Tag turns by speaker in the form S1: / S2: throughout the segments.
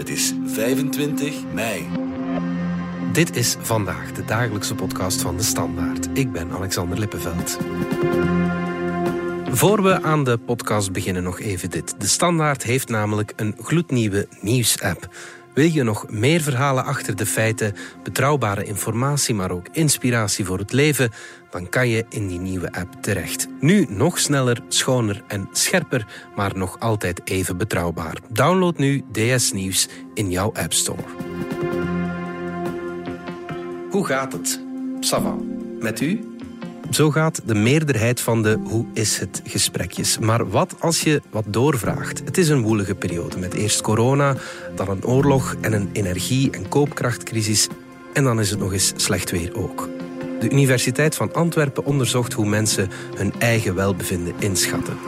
S1: Het is 25 mei.
S2: Dit is vandaag de dagelijkse podcast van de Standaard. Ik ben Alexander Lippenveld. Voor we aan de podcast beginnen, nog even dit. De Standaard heeft namelijk een gloednieuwe nieuwsapp. Wil je nog meer verhalen achter de feiten, betrouwbare informatie, maar ook inspiratie voor het leven? Dan kan je in die nieuwe app terecht. Nu nog sneller, schoner en scherper, maar nog altijd even betrouwbaar. Download nu DS Nieuws in jouw App Store. Hoe gaat het? Sava. Met u? Zo gaat de meerderheid van de hoe is het gesprekjes. Maar wat als je wat doorvraagt? Het is een woelige periode met eerst corona, dan een oorlog en een energie- en koopkrachtcrisis. En dan is het nog eens slecht weer ook. De Universiteit van Antwerpen onderzocht hoe mensen hun eigen welbevinden inschatten.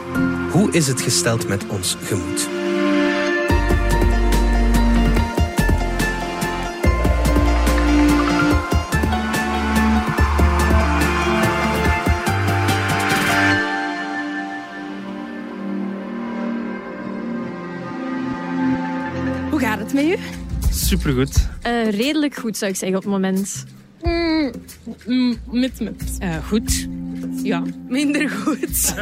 S2: Hoe is het gesteld met ons gemoed?
S3: Supergoed.
S4: Eh, redelijk goed, zou ik zeggen, op het moment.
S5: Mm, mm, met, met.
S4: Eh, goed. Ja, minder goed.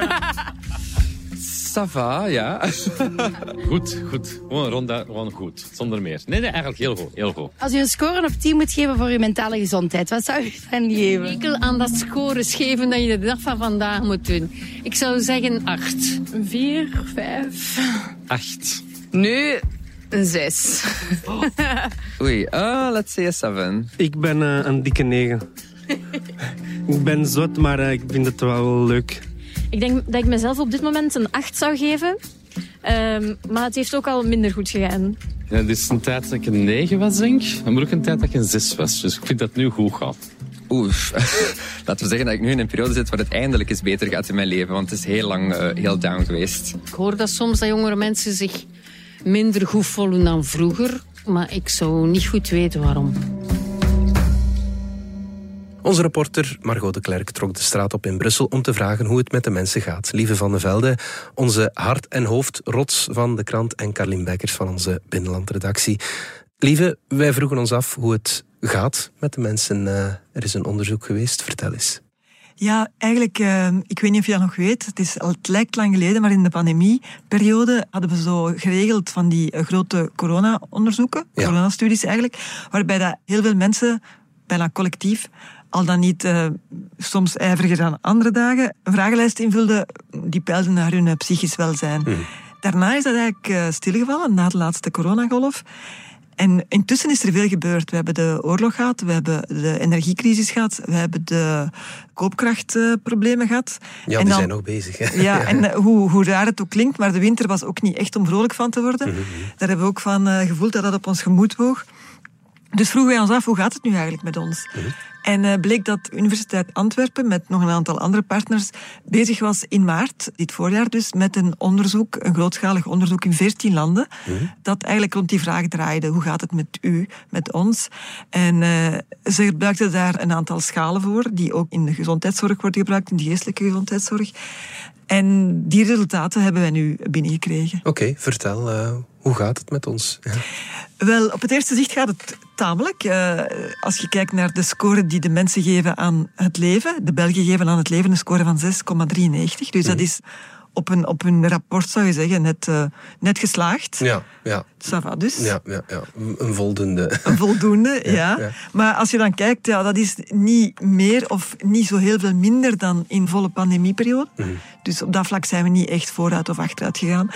S3: Ça va, ja.
S6: Goed, goed. Gewoon ronduit, gewoon goed. Zonder meer. Nee, nee, eigenlijk heel goed. Heel goed.
S7: Als u een score op 10 moet geven voor uw mentale gezondheid, wat zou u dan geven?
S5: Enkel aan dat scores geven dat je de dag van vandaag moet doen. Ik zou zeggen acht.
S4: Vier, vijf.
S6: Acht.
S7: Nu een 6.
S3: Oei, uh, let's say a seven.
S8: Ik ben eh, een dikke negen. ik ben zot, maar eh, ik vind het wel leuk.
S4: Ik denk dat ik mezelf op dit moment een 8 zou geven. Ehm, maar het heeft ook al minder goed gegaan.
S6: Ja, dit is een tijd dat ik een 9 was, denk ik. Maar ook een tijd dat ik een 6 was. Dus ik vind dat het nu goed gaat.
S3: Oef. Laten we zeggen dat ik nu in een periode zit waar het eindelijk eens beter gaat in mijn leven. Want het is heel lang eh, heel down geweest.
S5: Ik hoor dat soms dat jongere mensen zich minder goed voelen dan vroeger. Maar ik zou niet goed weten waarom.
S2: Onze reporter Margot de Klerk trok de straat op in Brussel om te vragen hoe het met de mensen gaat. Lieve van der Velde, onze hart- en hoofdrots van de krant en Carlien Bekkers van onze binnenlandredactie. Lieve, wij vroegen ons af hoe het gaat met de mensen. Eh, er is een onderzoek geweest, vertel eens.
S9: Ja, eigenlijk, eh, ik weet niet of je dat nog weet, het, is, het lijkt lang geleden, maar in de pandemieperiode hadden we zo geregeld van die eh, grote corona-onderzoeken,
S2: Ja.
S9: coronastudies eigenlijk, waarbij dat heel veel mensen, bijna collectief, al dan niet eh, soms ijveriger dan andere dagen, een vragenlijst invulden die peilden naar hun psychisch welzijn. Daarna is dat eigenlijk eh, stilgevallen, na de laatste coronagolf. En intussen is er veel gebeurd. We hebben de oorlog gehad, we hebben de energiecrisis gehad, we hebben de koopkrachtproblemen gehad.
S2: Ja,
S9: En
S2: die
S9: dan-
S2: zijn nog bezig. Hè?
S9: ja, en eh, hoe, hoe raar het ook klinkt, maar de winter was ook niet echt om vrolijk van te worden.
S2: Mhm,
S9: Daar hebben we ook van eh, gevoeld dat dat op ons gemoed woog. Dus vroegen wij ons af, hoe gaat het nu eigenlijk met ons?
S2: Mhm.
S9: En eh, bleek dat Universiteit Antwerpen met nog een aantal andere partners bezig was in maart, dit voorjaar dus, met een onderzoek, een grootschalig onderzoek in 14 landen,
S2: Mhm.
S9: dat eigenlijk rond die vraag draaide. Hoe gaat het met u, met ons? En eh, ze gebruikten daar een aantal schalen voor, die ook in de gezondheidszorg worden gebruikt, in de geestelijke gezondheidszorg. En die resultaten hebben wij nu binnengekregen.
S2: Oké, vertel, eh, hoe gaat het met ons? Ja.
S9: Wel, op het eerste zicht gaat het tamelijk. Als je kijkt naar de score die de mensen geven aan het leven, de Belgen geven aan het leven een score van 6,93. Dus dat is op een, op een rapport, zou je zeggen, net, eh, net geslaagd.
S2: Ja, ja,
S9: va dus.
S2: ja, ja, ja. Een voldoende.
S9: Een voldoende, ja,
S2: ja.
S9: Maar als je dan kijkt, ja, dat is niet meer of niet zo heel veel minder dan in volle pandemieperiode. Dus op dat vlak zijn we niet echt vooruit of achteruit gegaan.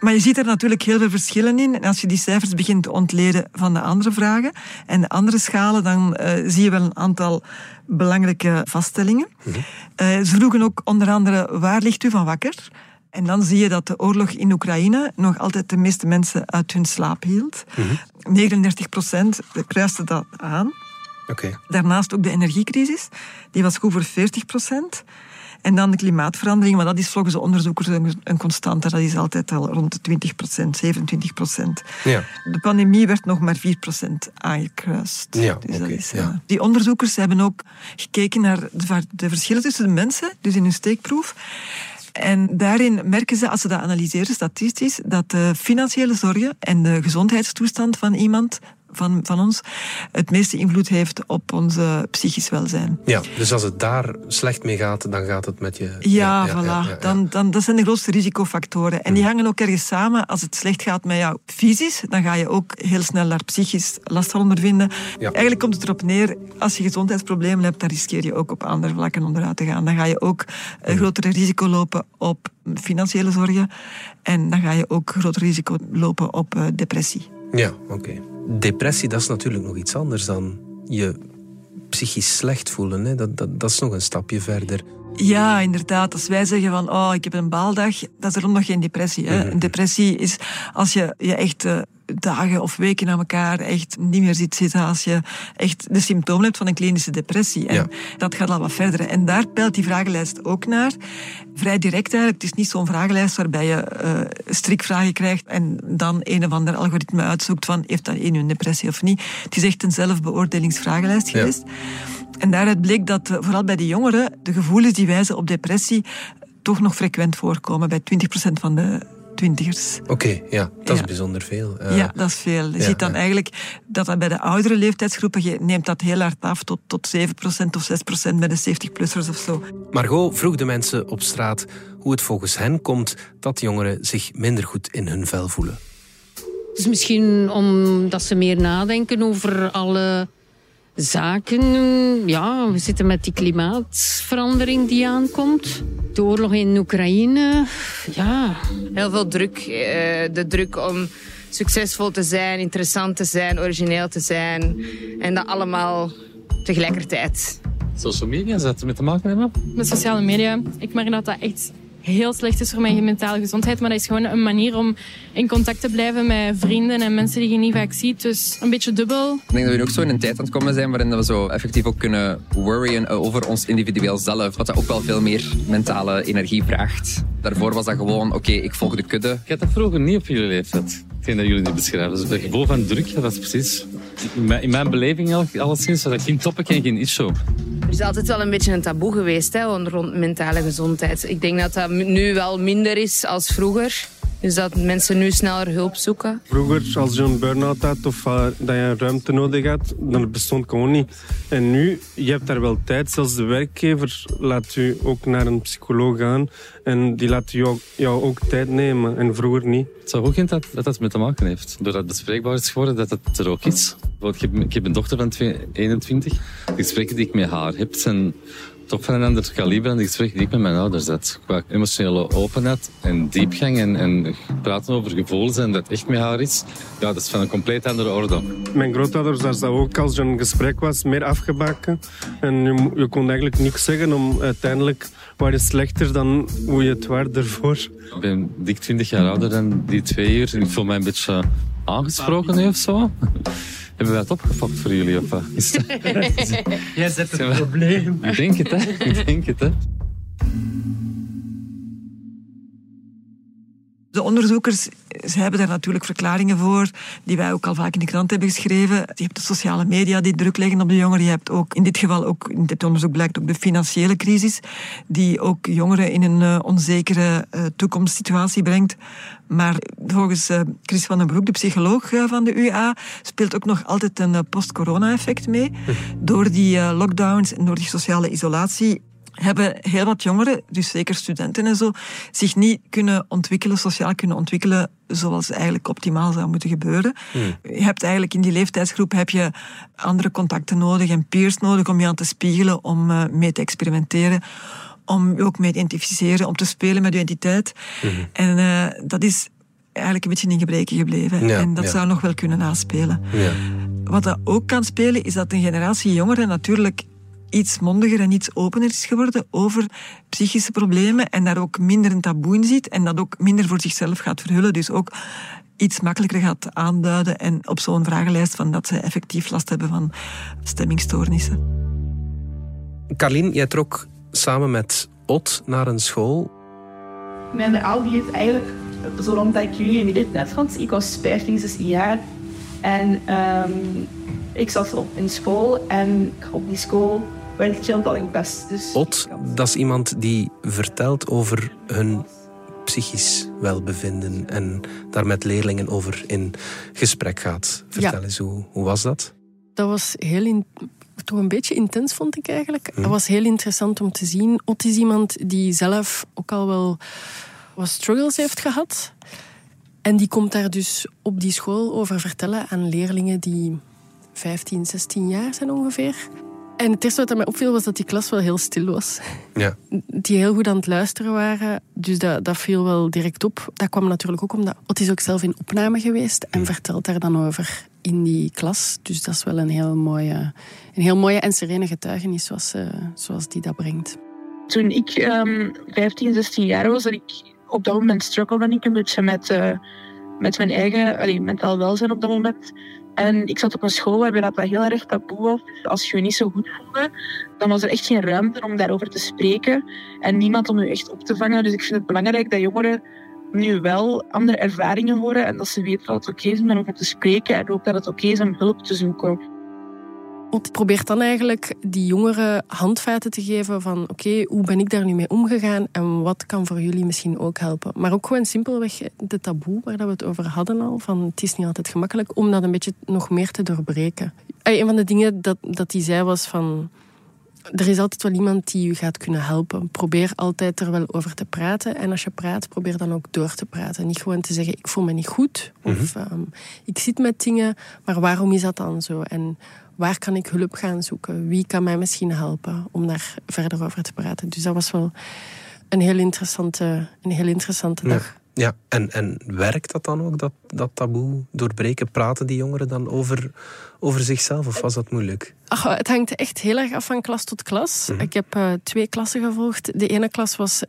S9: Maar je ziet er natuurlijk heel veel verschillen in. En als je die cijfers begint te ontleden van de andere vragen en de andere schalen, dan eh, zie je wel een aantal belangrijke vaststellingen. Eh, ze vroegen ook onder andere, waar ligt u van wakker? En dan zie je dat de oorlog in Oekraïne nog altijd de meeste mensen uit hun slaap hield. 39 procent kruiste dat aan. Daarnaast ook de energiecrisis, die was goed voor 40 procent. En dan de klimaatverandering, maar dat is volgens de onderzoekers een, constante. Dat is altijd al rond de 20 procent, 27 procent.
S2: Ja.
S9: De pandemie werd nog maar 4 procent aangekruist.
S2: Ja,
S9: Dus dat is,
S2: ja.
S9: eh, Die onderzoekers hebben ook gekeken naar de, de verschillen tussen de mensen, dus in hun steekproef. En daarin merken ze, als ze dat analyseren statistisch, dat de financiële zorgen en de gezondheidstoestand van iemand van, van ons het meeste invloed heeft op onze psychisch welzijn.
S2: Ja, dus als het daar slecht mee gaat, dan gaat het met je...
S9: Ja, voilà. Dan, dan, dat zijn de grootste risicofactoren. En die hangen ook ergens samen. Als het slecht gaat met jou fysisch, dan ga je ook heel snel daar psychisch last van ondervinden. Eigenlijk komt het erop neer, als je gezondheidsproblemen hebt, dan riskeer je ook op andere vlakken onderuit te gaan. Dan ga je ook een grotere risico lopen op financiële zorgen. En dan ga je ook groter risico lopen op uh, depressie.
S2: Ja, oké. Depressie, dat is natuurlijk nog iets anders dan je psychisch slecht voelen. Hè? Dat, dat, dat is nog een stapje verder.
S9: Ja, inderdaad. Als wij zeggen van, oh, ik heb een baaldag, dat is erom nog geen depressie. Hè? Een depressie is als je je echt uh, dagen of weken aan elkaar echt niet meer ziet zitten. Als je echt de symptomen hebt van een klinische depressie. En ja. dat gaat al wat verder. En daar peilt die vragenlijst ook naar. Vrij direct eigenlijk. Het is niet zo'n vragenlijst waarbij je uh, strikvragen krijgt en dan een of ander algoritme uitzoekt van heeft dat een een depressie of niet. Het is echt een zelfbeoordelingsvragenlijst geweest. Ja. En daaruit bleek dat vooral bij de jongeren de gevoelens die wijzen op depressie toch nog frequent voorkomen bij 20% van de twintigers.
S2: Oké, okay, ja, dat is bijzonder veel.
S9: Uh, ja, dat is veel. Je ja, ziet dan ja. eigenlijk dat, dat bij de oudere leeftijdsgroepen je neemt dat heel hard af tot, tot 7% of 6% bij de 70-plussers of zo.
S2: Margot vroeg de mensen op straat hoe het volgens hen komt dat jongeren zich minder goed in hun vel voelen.
S5: Dus misschien omdat ze meer nadenken over alle zaken. Ja, we zitten met die klimaatverandering die aankomt. De oorlog in Oekraïne. Ja.
S10: Heel veel druk. De druk om succesvol te zijn, interessant te zijn, origineel te zijn. En dat allemaal tegelijkertijd.
S6: Social media, zou het met te maken hebben?
S11: Met sociale media. Ik merk dat dat echt heel slecht is voor mijn mentale gezondheid. Maar dat is gewoon een manier om in contact te blijven met vrienden en mensen die je niet vaak ziet. Dus een beetje dubbel.
S3: Ik denk dat we ook zo in een tijd aan het komen zijn waarin we zo effectief ook kunnen worryen over ons individueel zelf. Wat dat ook wel veel meer mentale energie vraagt. Daarvoor was dat gewoon, oké, okay, ik volg de kudde.
S6: Ik had dat vroeger niet op jullie leeftijd. Hetgeen dat jullie nu beschrijven. Dus het gevoel van druk, dat is precies... In mijn, in mijn beleving alleszins dat geen topic en geen issue.
S10: Er is altijd wel een beetje een taboe geweest hè, rond mentale gezondheid. Ik denk dat dat nu wel minder is als vroeger. Dus dat mensen nu sneller hulp zoeken.
S8: Vroeger, als je een burn-out had of uh, dat je ruimte nodig had, dan bestond gewoon niet. En nu, je hebt daar wel tijd. Zelfs de werkgever laat u ook naar een psycholoog gaan. En die laat jou, jou ook tijd nemen. En vroeger niet.
S6: Het zou ook geen dat, dat dat met te maken heeft. Doordat het bespreekbaar is geworden, dat het er ook is. Ik heb, ik heb een dochter van 21. De gesprekken die ik met haar heb, zijn toch van een ander kaliber dan de gesprekken die ik met mijn ouders had. Qua emotionele openheid en diepgang en, en praten over gevoelens en dat echt met haar is, ja, dat is van een compleet andere orde.
S8: Mijn grootouders dat ook als er een gesprek was, meer afgebakken. En je, je kon eigenlijk niks zeggen om uiteindelijk waar is slechter dan hoe je het was ervoor.
S6: Ik ben dik 20 jaar ouder dan die twee uur. Ik voel mij een beetje aangesproken nu of zo. Hebben wij het opgefokt voor jullie? Of wat?
S8: Jij zet het probleem.
S6: Ik denk het, hè? Ik denk het, hè?
S9: De onderzoekers ze hebben daar natuurlijk verklaringen voor, die wij ook al vaak in de krant hebben geschreven. Je hebt de sociale media die druk leggen op de jongeren. Je hebt ook, in dit geval ook, in dit onderzoek blijkt ook de financiële crisis, die ook jongeren in een uh, onzekere uh, toekomstsituatie brengt. Maar volgens uh, Chris van den Broek, de psycholoog van de UA, speelt ook nog altijd een post-corona-effect mee. Door die lockdowns en door die sociale isolatie hebben heel wat jongeren, dus zeker studenten en zo, zich niet kunnen ontwikkelen, sociaal kunnen ontwikkelen zoals eigenlijk optimaal zou moeten gebeuren. Hmm. Je hebt eigenlijk in die leeftijdsgroep heb je andere contacten nodig en peers nodig om je aan te spiegelen, om uh, mee te experimenteren om je ook mee te identificeren, om te spelen met je identiteit. Hmm. En uh, dat is eigenlijk een beetje in gebreken gebleven.
S2: Ja,
S9: en dat
S2: ja.
S9: zou nog wel kunnen naspelen.
S2: Ja.
S9: Wat dat ook kan spelen, is dat een generatie jongeren natuurlijk iets mondiger en iets opener is geworden over psychische problemen en daar ook minder een taboe in ziet en dat ook minder voor zichzelf gaat verhullen. Dus ook iets makkelijker gaat aanduiden en op zo'n vragenlijst van dat ze effectief last hebben van stemmingstoornissen.
S2: Carlien, jij trok samen met Ot naar een school.
S12: Mijn ouder heeft eigenlijk, zolang dat ik jullie in dit net vond, ik was 15, 16 jaar. En um, ik zat op in school en op die school Dus
S2: Ot, dat is iemand die vertelt over hun psychisch welbevinden en daar met leerlingen over in gesprek gaat. Vertel
S13: Ja.
S2: eens, hoe, hoe was dat?
S13: Dat was heel in- toch een beetje intens, vond ik eigenlijk. Het was heel interessant om te zien. Ot is iemand die zelf ook al wel wat struggles heeft gehad. En die komt daar dus op die school over vertellen aan leerlingen die 15, 16 jaar zijn ongeveer. En het eerste wat mij opviel was dat die klas wel heel stil was.
S2: Ja.
S13: Die heel goed aan het luisteren waren. Dus dat, dat viel wel direct op. Dat kwam natuurlijk ook omdat Ot is ook zelf in opname geweest en vertelt daar dan over in die klas. Dus dat is wel een heel mooie, een heel mooie en serene getuigenis zoals, eh, zoals die dat brengt.
S12: toen ik ehm 15, 16 jaar was, en ik op dat moment struggelde ik een beetje met, eh, met mijn eigen allee, mentaal welzijn op dat moment. En ik zat op een school waarbij dat, heel erg taboe was. Dus Als je je niet zo goed voelde, dan was er echt geen ruimte om daarover te spreken. En niemand om je echt op te vangen. Dus ik vind het belangrijk dat jongeren nu wel andere ervaringen horen. En dat ze weten dat het oké is om daarover te spreken. En ook dat het oké is om hulp te zoeken.
S13: Ot probeert dan eigenlijk die jongeren handvaten te geven van oké, hoe ben ik daar nu mee omgegaan en wat kan voor jullie misschien ook helpen. Maar ook gewoon simpelweg de taboe waar we het over hadden al, van het is niet altijd gemakkelijk, om dat een beetje nog meer te doorbreken. Een van de dingen dat, dat hij zei was van er is altijd wel iemand die je gaat kunnen helpen. Probeer altijd er wel over te praten. En als je praat, probeer dan ook door te praten. Niet gewoon te zeggen, ik voel me niet goed. Of ehm, ik zit met dingen, maar waarom is dat dan zo? En waar kan ik hulp gaan zoeken? Wie kan mij misschien helpen om daar verder over te praten? Dus dat was wel een heel interessante, een heel interessante dag.
S2: Ja, en, en werkt dat dan ook, dat, dat taboe doorbreken? Praten die jongeren dan over, over zichzelf of was dat moeilijk?
S13: Ach, het hangt echt heel erg af van klas tot klas. Ik heb eh, twee klassen gevolgd. De ene klas was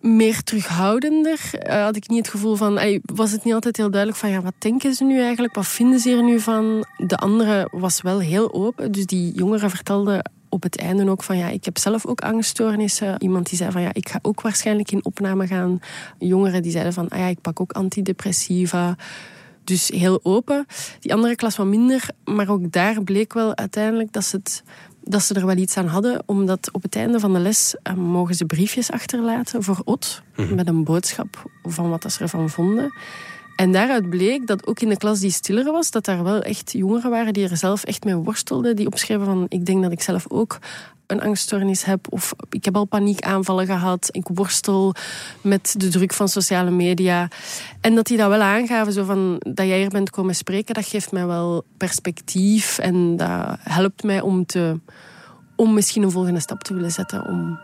S13: meer terughoudender. Eh, had ik niet het gevoel van... ey, was het niet altijd heel duidelijk van... Ja, wat denken ze nu eigenlijk? Wat vinden ze hier nu van? De andere was wel heel open. Dus die jongeren vertelden op het einde ook van... Ja, ik heb zelf ook angststoornissen. Iemand die zei van... Ja, ik ga ook waarschijnlijk in opname gaan. Jongeren die zeiden van... Ah ja, ik pak ook antidepressiva. Dus heel open. Die andere klas wat minder. Maar ook daar bleek wel uiteindelijk dat ze, het, dat ze er wel iets aan hadden. Omdat op het einde van de les eh, mogen ze briefjes achterlaten voor Ot. Met een boodschap van wat ze ervan vonden. En daaruit bleek dat ook in de klas die stiller was, dat daar wel echt jongeren waren die er zelf echt mee worstelden. Die opschreven van, ik denk dat ik zelf ook een angststoornis heb. Of ik heb al paniekaanvallen gehad. Ik worstel met de druk van sociale media. En dat die dat wel aangaven, zo van, dat jij hier bent komen spreken, dat geeft mij wel perspectief. En dat helpt mij om, te, om misschien een volgende stap te willen zetten. Om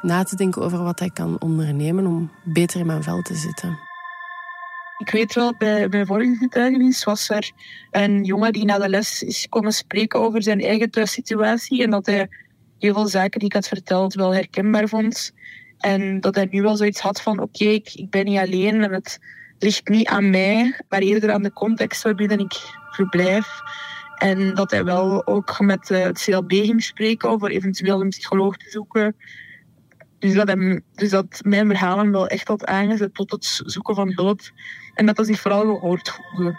S13: na te denken over wat ik kan ondernemen om beter in mijn vel te zitten.
S12: Ik weet wel, bij mijn vorige getuigenis was er een jongen die na de les is komen spreken over zijn eigen thuissituatie. En dat hij heel veel zaken die ik had verteld wel herkenbaar vond. En dat hij nu wel zoiets had van, oké, ik, ik ben niet alleen en het ligt niet aan mij, maar eerder aan de context waarbinnen ik verblijf. En dat hij wel ook met eh, het CLB ging spreken over eventueel een psycholoog te zoeken. Dus dat, dus dat mijn verhaal hem wel echt had aangezet tot het zoeken van hulp. En dat hij zich vooral gehoord voelde.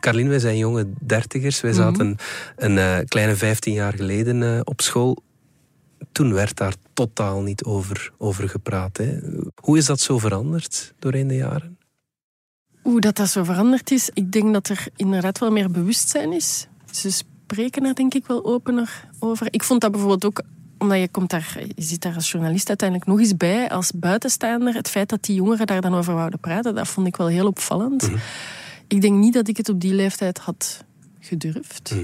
S2: Carlien, wij zijn jonge dertigers. Wij zaten een eh, kleine 15 jaar geleden eh, op school. Toen werd daar totaal niet over, over gepraat. Hè. Hoe is dat zo veranderd doorheen de jaren?
S13: Hoe dat, dat zo veranderd is, ik denk dat er inderdaad wel meer bewustzijn is. Ze spreken er denk ik wel opener over. Ik vond dat bijvoorbeeld ook, omdat je, komt daar, je zit daar als journalist uiteindelijk nog eens bij, als buitenstaander, het feit dat die jongeren daar dan over wouden praten, dat vond ik wel heel opvallend. Ik denk niet dat ik het op die leeftijd had gedurfd.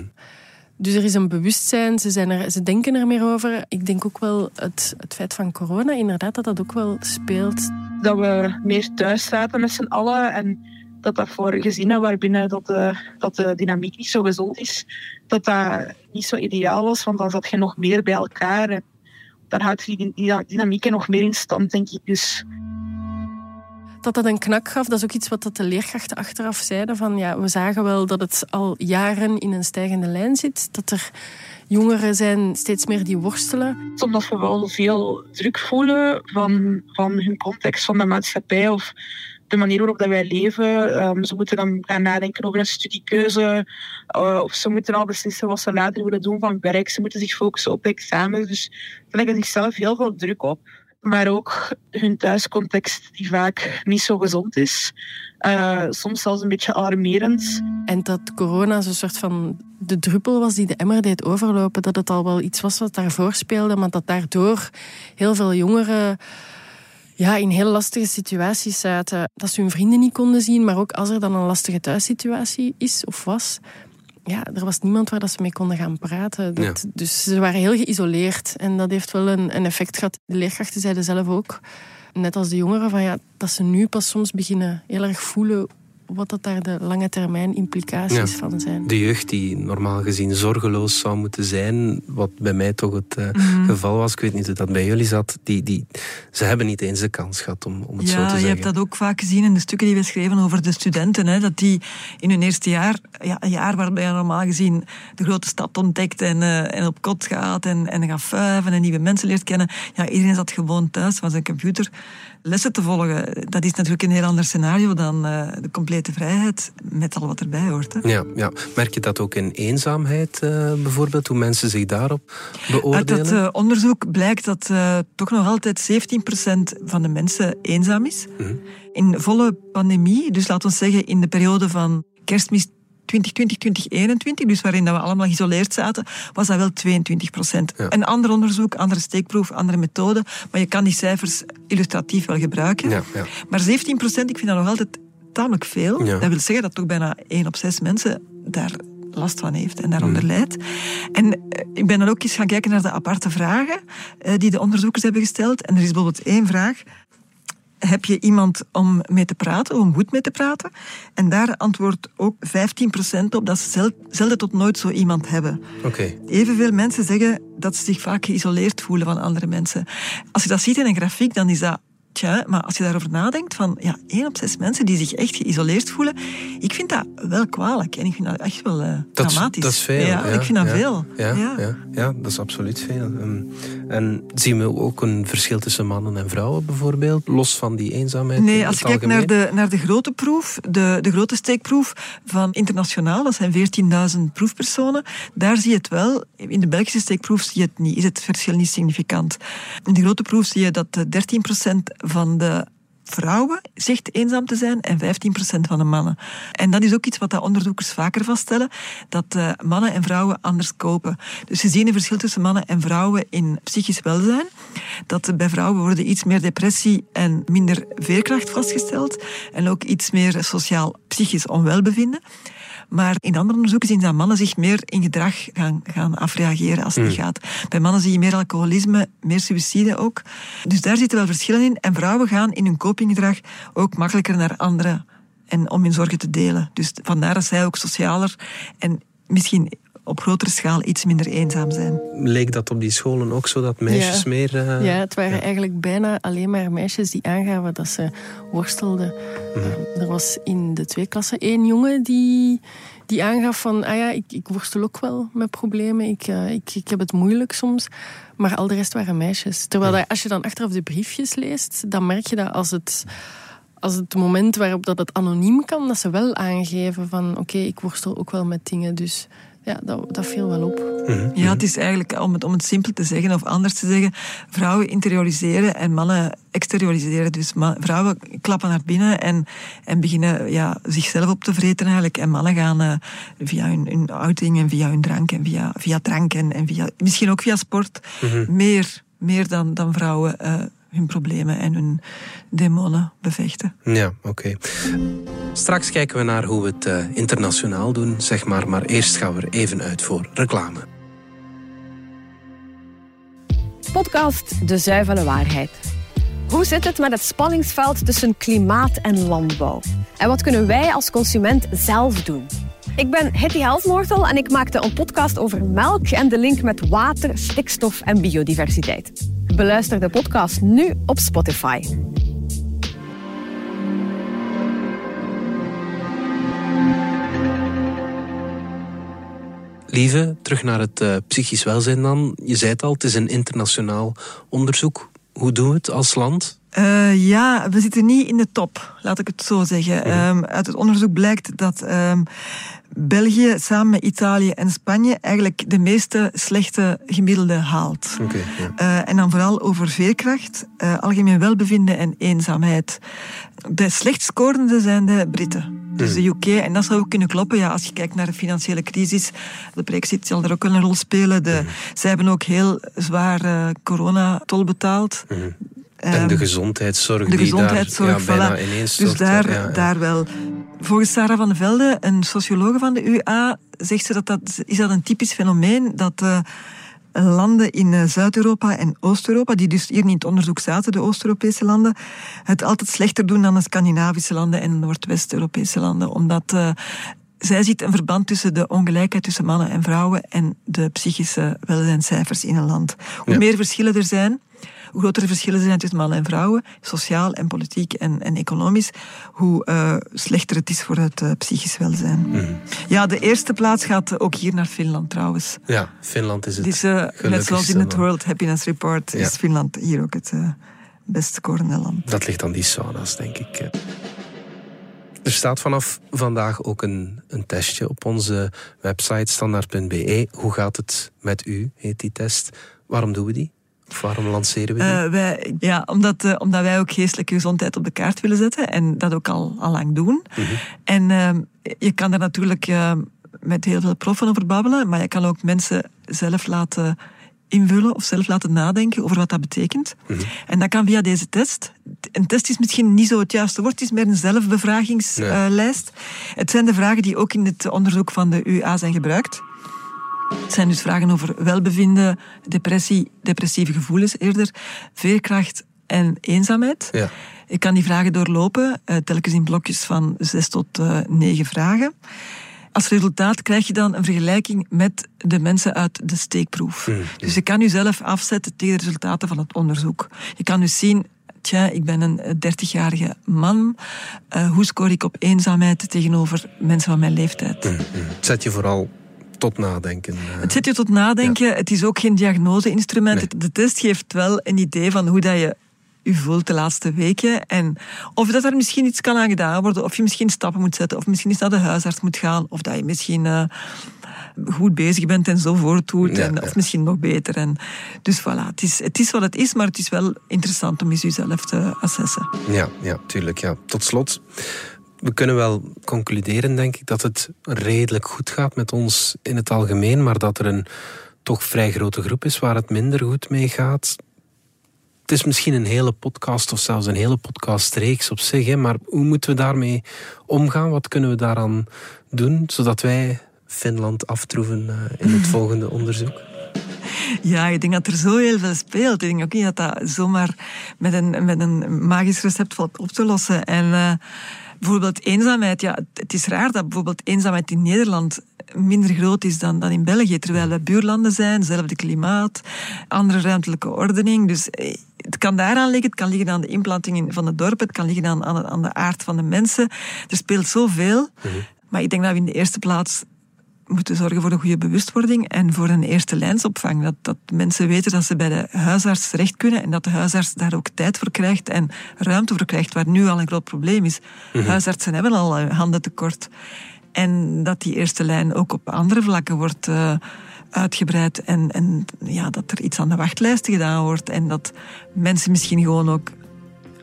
S13: Dus er is een bewustzijn, ze, zijn er, ze denken er meer over. Ik denk ook wel het, het feit van corona, inderdaad, dat dat ook wel speelt.
S12: Dat we meer thuis zaten met z'n allen. En dat dat voor gezinnen waarbinnen dat de, dat de dynamiek niet zo gezond is, dat dat niet zo ideaal was. Want dan zat je nog meer bij elkaar. En dan houdt die, die dynamiek nog meer in stand, denk ik. Dus
S13: dat dat een knak gaf, dat is ook iets wat dat de leerkrachten achteraf zeiden. Van, ja, we zagen wel dat het al jaren in een stijgende lijn zit. Dat er jongeren zijn steeds meer die worstelen.
S12: Omdat we wel veel druk voelen van, van hun context van de maatschappij. Of de manier waarop dat wij leven. Ehm, ze moeten dan gaan nadenken over een studiekeuze. Uh, of ze moeten al beslissen wat ze later willen doen van werk. Ze moeten zich focussen op examens. Dus ze leggen zichzelf heel veel druk op. Maar ook hun thuiscontext, die vaak niet zo gezond is. Uh, soms zelfs een beetje alarmerend.
S13: En dat corona zo'n soort van de druppel was die de emmer deed overlopen. Dat het al wel iets was wat daarvoor speelde, maar dat daardoor heel veel jongeren ja, in heel lastige situaties zaten. Dat ze hun vrienden niet konden zien, maar ook als er dan een lastige thuissituatie is of was, ja, er was niemand waar dat ze mee konden gaan praten. Dat, Dus ze waren heel geïsoleerd en dat heeft wel een, een effect gehad. De leerkrachten zeiden zelf ook, net als de jongeren, van ja, dat ze nu pas soms beginnen heel erg voelen wat dat daar de lange termijn implicaties van zijn.
S2: De jeugd die normaal gezien zorgeloos zou moeten zijn, wat bij mij toch het uh, geval was, ik weet niet hoe dat bij jullie zat, die, die, ze hebben niet eens de kans gehad om, om het
S9: ja,
S2: zo te zeggen.
S9: je hebt dat ook vaak gezien in de stukken die we schreven over de studenten, hè, dat die in hun eerste jaar, ja, een jaar waarbij je normaal gezien de grote stad ontdekt en, uh, en op kot gaat en, en gaat fuiven en nieuwe mensen leert kennen, ja, iedereen zat gewoon thuis, van zijn computer lessen te volgen. Dat is natuurlijk een heel ander scenario dan uh, de complete vrijheid, met al wat erbij hoort. Hè.
S2: Ja, ja, merk je dat ook in eenzaamheid uh, bijvoorbeeld, hoe mensen zich daarop beoordelen?
S9: Uit dat uh, onderzoek blijkt dat toch nog altijd 17% van de mensen eenzaam is. Mm -hmm. In volle pandemie, dus laten we zeggen in de periode van kerstmis 2020, 2021, dus waarin dat we allemaal geïsoleerd zaten, was dat wel 22 procent. Ja. Een ander onderzoek, andere steekproef, andere methode, maar je kan die cijfers illustratief wel gebruiken.
S2: Ja, ja.
S9: Maar 17 procent, ik vind dat nog altijd tamelijk veel. Dat wil zeggen dat toch bijna 1 op 6 mensen daar last van heeft en daaronder leidt. En ik ben dan ook eens gaan kijken naar de aparte vragen die de onderzoekers hebben gesteld. En er is bijvoorbeeld één vraag heb je iemand om mee te praten, om goed mee te praten? En daar antwoordt ook 15% op dat ze zelden tot nooit zo iemand hebben.
S2: Okay.
S9: Evenveel mensen zeggen dat ze zich vaak geïsoleerd voelen van andere mensen. Als je dat ziet in een grafiek, dan is dat Maar als je daarover nadenkt, van ja, één op zes mensen die zich echt geïsoleerd voelen, ik vind dat wel kwalijk en ik vind dat echt wel uh,
S2: dat
S9: dramatisch.
S2: dat is veel.
S9: Ja, ik vind dat
S2: ja,
S9: veel.
S2: Ja, ja. Ja, dat is absoluut veel. Um, en zien we ook een verschil tussen mannen en vrouwen bijvoorbeeld, los van die eenzaamheid?
S9: Nee, als je kijkt naar de, naar de grote proef, de, de grote steekproef van internationaal, dat zijn 14.000 proefpersonen, daar zie je het wel. In de Belgische steekproef zie je het niet, is het verschil niet significant. In de grote proef zie je dat 13% van de vrouwen zegt eenzaam te zijn en 15% van de mannen. En dat is ook iets wat de onderzoekers vaker vaststellen, dat uh, mannen en vrouwen anders kopen. Dus ze zien een verschil tussen mannen en vrouwen in psychisch welzijn. Dat bij vrouwen worden iets meer depressie en minder veerkracht vastgesteld en ook iets meer sociaal-psychisch onwelbevinden. Maar in andere onderzoeken zien dat mannen zich meer in gedrag gaan, gaan afreageren als het niet gaat. Bij mannen zie je meer alcoholisme, meer suïcide ook. Dus daar zitten wel verschillen in. En vrouwen gaan in hun copinggedrag ook makkelijker naar anderen en om hun zorgen te delen. Dus vandaar dat zij ook socialer en misschien op grotere schaal iets minder eenzaam zijn.
S2: Leek dat op die scholen ook zo, dat meisjes
S13: ja.
S2: meer... Uh,
S13: ja, het waren ja. eigenlijk bijna alleen maar meisjes die aangaven dat ze worstelden. Mm -hmm. uh, er was in de twee klassen één jongen die, die aangaf van... Ah ja, ik, ik worstel ook wel met problemen, ik, uh, ik, ik heb het moeilijk soms. Maar al de rest waren meisjes. Terwijl dat, als je dan achteraf de briefjes leest, dan merk je dat als het als het moment waarop dat het anoniem kan, dat ze wel aangeven van oké, okay, ik worstel ook wel met dingen. Dus ja, dat, dat viel wel op.
S2: Mhm.
S9: Ja, het is eigenlijk, om het, om het simpel te zeggen of anders te zeggen, vrouwen interioriseren en mannen exterioriseren. Dus vrouwen klappen naar binnen en, en beginnen ja, zichzelf op te vreten eigenlijk. En mannen gaan uh, via hun, hun outing en via hun drank en via, via drank en, en via, misschien ook via sport
S2: Mhm.
S9: meer, meer dan, dan vrouwen uh, hun problemen en hun demonen bevechten.
S2: Ja, oké. Straks kijken we naar hoe we het uh, internationaal doen, zeg maar. Maar eerst gaan we er even uit voor reclame.
S14: Podcast De Zuivele Waarheid. Hoe zit het met het spanningsveld tussen klimaat en landbouw? En wat kunnen wij als consument zelf doen? Ik ben Hetty Helsmoortel en ik maakte een podcast over melk en de link met water, stikstof en biodiversiteit. Beluister de podcast nu op Spotify.
S2: Lieve, terug naar het uh, psychisch welzijn dan. Je zei het al, het is een internationaal onderzoek. Hoe doen we het als land?
S9: Uh, ja, we zitten niet in de top, laat ik het zo zeggen.
S2: Mhm.
S9: Um, uit het onderzoek blijkt dat um, België samen met Italië en Spanje eigenlijk de meeste slechte gemiddelde haalt.
S2: Okay, ja.
S9: uh, en dan vooral over veerkracht, uh, algemeen welbevinden en eenzaamheid. De slecht scorende zijn de Britten. Dus de UK, en dat zou ook kunnen kloppen ja, als je kijkt naar de financiële crisis. De brexit zal er ook wel een rol spelen. De, Zij hebben ook heel zwaar uh, coronatol betaald.
S2: Mm. En de gezondheidszorg
S9: de
S2: die
S9: gezondheidszorg,
S2: daar ja, bijna
S9: voilà.
S2: ineens
S9: Dus daar,
S2: ja, ja.
S9: daar wel. Volgens Sarah van de Velde, een sociologe van de UA, zegt ze dat dat is dat een typisch fenomeen dat uh, landen in uh, Zuid-Europa en Oost-Europa, die dus hier niet in het onderzoek zaten, de Oost-Europese landen, het altijd slechter doen dan de Scandinavische landen en Noordwest-Europese landen. Omdat uh, zij ziet een verband tussen de ongelijkheid tussen mannen en vrouwen en de psychische welzijnscijfers in een land. Hoe
S2: Ja.
S9: meer verschillen er zijn, hoe grotere verschillen er zijn tussen mannen en vrouwen, sociaal en politiek en, en economisch, hoe uh, slechter het is voor het uh, psychisch welzijn.
S2: Mhm.
S9: Ja, de eerste plaats gaat ook hier naar Finland trouwens.
S2: Ja, Finland is het
S9: Dus, uh, net zoals in het. World Happiness Report
S2: Ja.
S9: is Finland hier ook het uh, best scorende land.
S2: Dat ligt aan die sauna's, denk ik. Er staat vanaf vandaag ook een, een testje op onze website standaard.be. Hoe gaat het met u, heet die test. Waarom doen we die? Of waarom lanceren we die?
S9: Uh, wij, ja, omdat, uh, omdat wij ook geestelijke gezondheid op de kaart willen zetten en dat ook al, al lang doen.
S2: Mhm.
S9: En uh, je kan daar natuurlijk uh, met heel veel proffen over babbelen, maar je kan ook mensen zelf laten invullen of zelf laten nadenken over wat dat betekent.
S2: Mhm.
S9: En dat kan via deze test. Een test is misschien niet zo het juiste woord, het is meer een zelfbevragingslijst. Het zijn de vragen die ook in het onderzoek van de UA zijn gebruikt. Het zijn dus vragen over welbevinden, depressie, depressieve gevoelens eerder, veerkracht en eenzaamheid.
S2: Ja.
S9: Je kan die vragen doorlopen, uh, telkens in blokjes van zes tot uh, negen vragen. Als resultaat krijg je dan een vergelijking met de mensen uit de steekproef.
S2: Mm.
S9: Dus je kan jezelf afzetten tegen de resultaten van het onderzoek. Je kan dus zien, tja, ik ben een 30-jarige man. Uh, hoe scoor ik op eenzaamheid tegenover mensen van mijn leeftijd?
S2: Mm, mm. Het zet je vooral tot nadenken. Uh.
S9: Het zet je tot nadenken. Ja. Het is ook geen diagnose-instrument.
S2: Nee.
S9: De test geeft wel een idee van hoe dat je u voelt de laatste weken. En of dat er misschien iets kan aan gedaan worden. Of je misschien stappen moet zetten. Of misschien eens naar de huisarts moet gaan. Of dat je misschien uh, goed bezig bent en zo voortdoet.
S2: Ja,
S9: en,
S2: ja.
S9: Of misschien nog beter. En, dus voilà, het is, het is wat het is. Maar het is wel interessant om eens jezelf te assessen.
S2: Ja, ja, tuurlijk. Ja. Tot slot. We kunnen wel concluderen, denk ik, dat het redelijk goed gaat met ons in het algemeen. Maar dat er een toch vrij grote groep is waar het minder goed mee gaat. Het is misschien een hele podcast of zelfs een hele podcastreeks op zich. Hè, maar hoe moeten we daarmee omgaan? Wat kunnen we daaraan doen, zodat wij Finland aftroeven uh, in het volgende onderzoek?
S9: Ja, ik denk dat er zo heel veel speelt. Ik denk ook niet dat dat zomaar met een, met een magisch recept valt op te lossen. En uh, bijvoorbeeld eenzaamheid. Ja, het is raar dat bijvoorbeeld eenzaamheid in Nederland minder groot is dan, dan in België. Terwijl we buurlanden zijn, hetzelfde klimaat, andere ruimtelijke ordening. Dus het kan daaraan liggen, het kan liggen aan de inplanting van het dorp, het kan liggen aan, aan, aan de aard van de mensen. Er speelt zoveel. Mm-hmm. Maar ik denk dat we in de eerste plaats moeten zorgen voor een goede bewustwording en voor een eerste lijnsopvang. Dat, dat mensen weten dat ze bij de huisarts terecht kunnen en dat de huisarts daar ook tijd voor krijgt en ruimte voor krijgt, waar nu al een groot probleem is. Mm-hmm. Huisartsen hebben al handen tekort. En dat die eerste lijn ook op andere vlakken wordt uh, uitgebreid. En, en ja, dat er iets aan de wachtlijsten gedaan wordt. En dat mensen misschien gewoon ook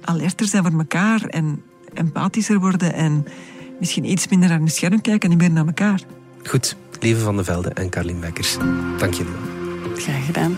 S9: alerter zijn voor elkaar en empathischer worden. En misschien iets minder naar hun scherm kijken en niet meer naar elkaar.
S2: Goed, Lieve van de Velde en Carlien Bekkers. Dank jullie wel.
S7: Graag gedaan.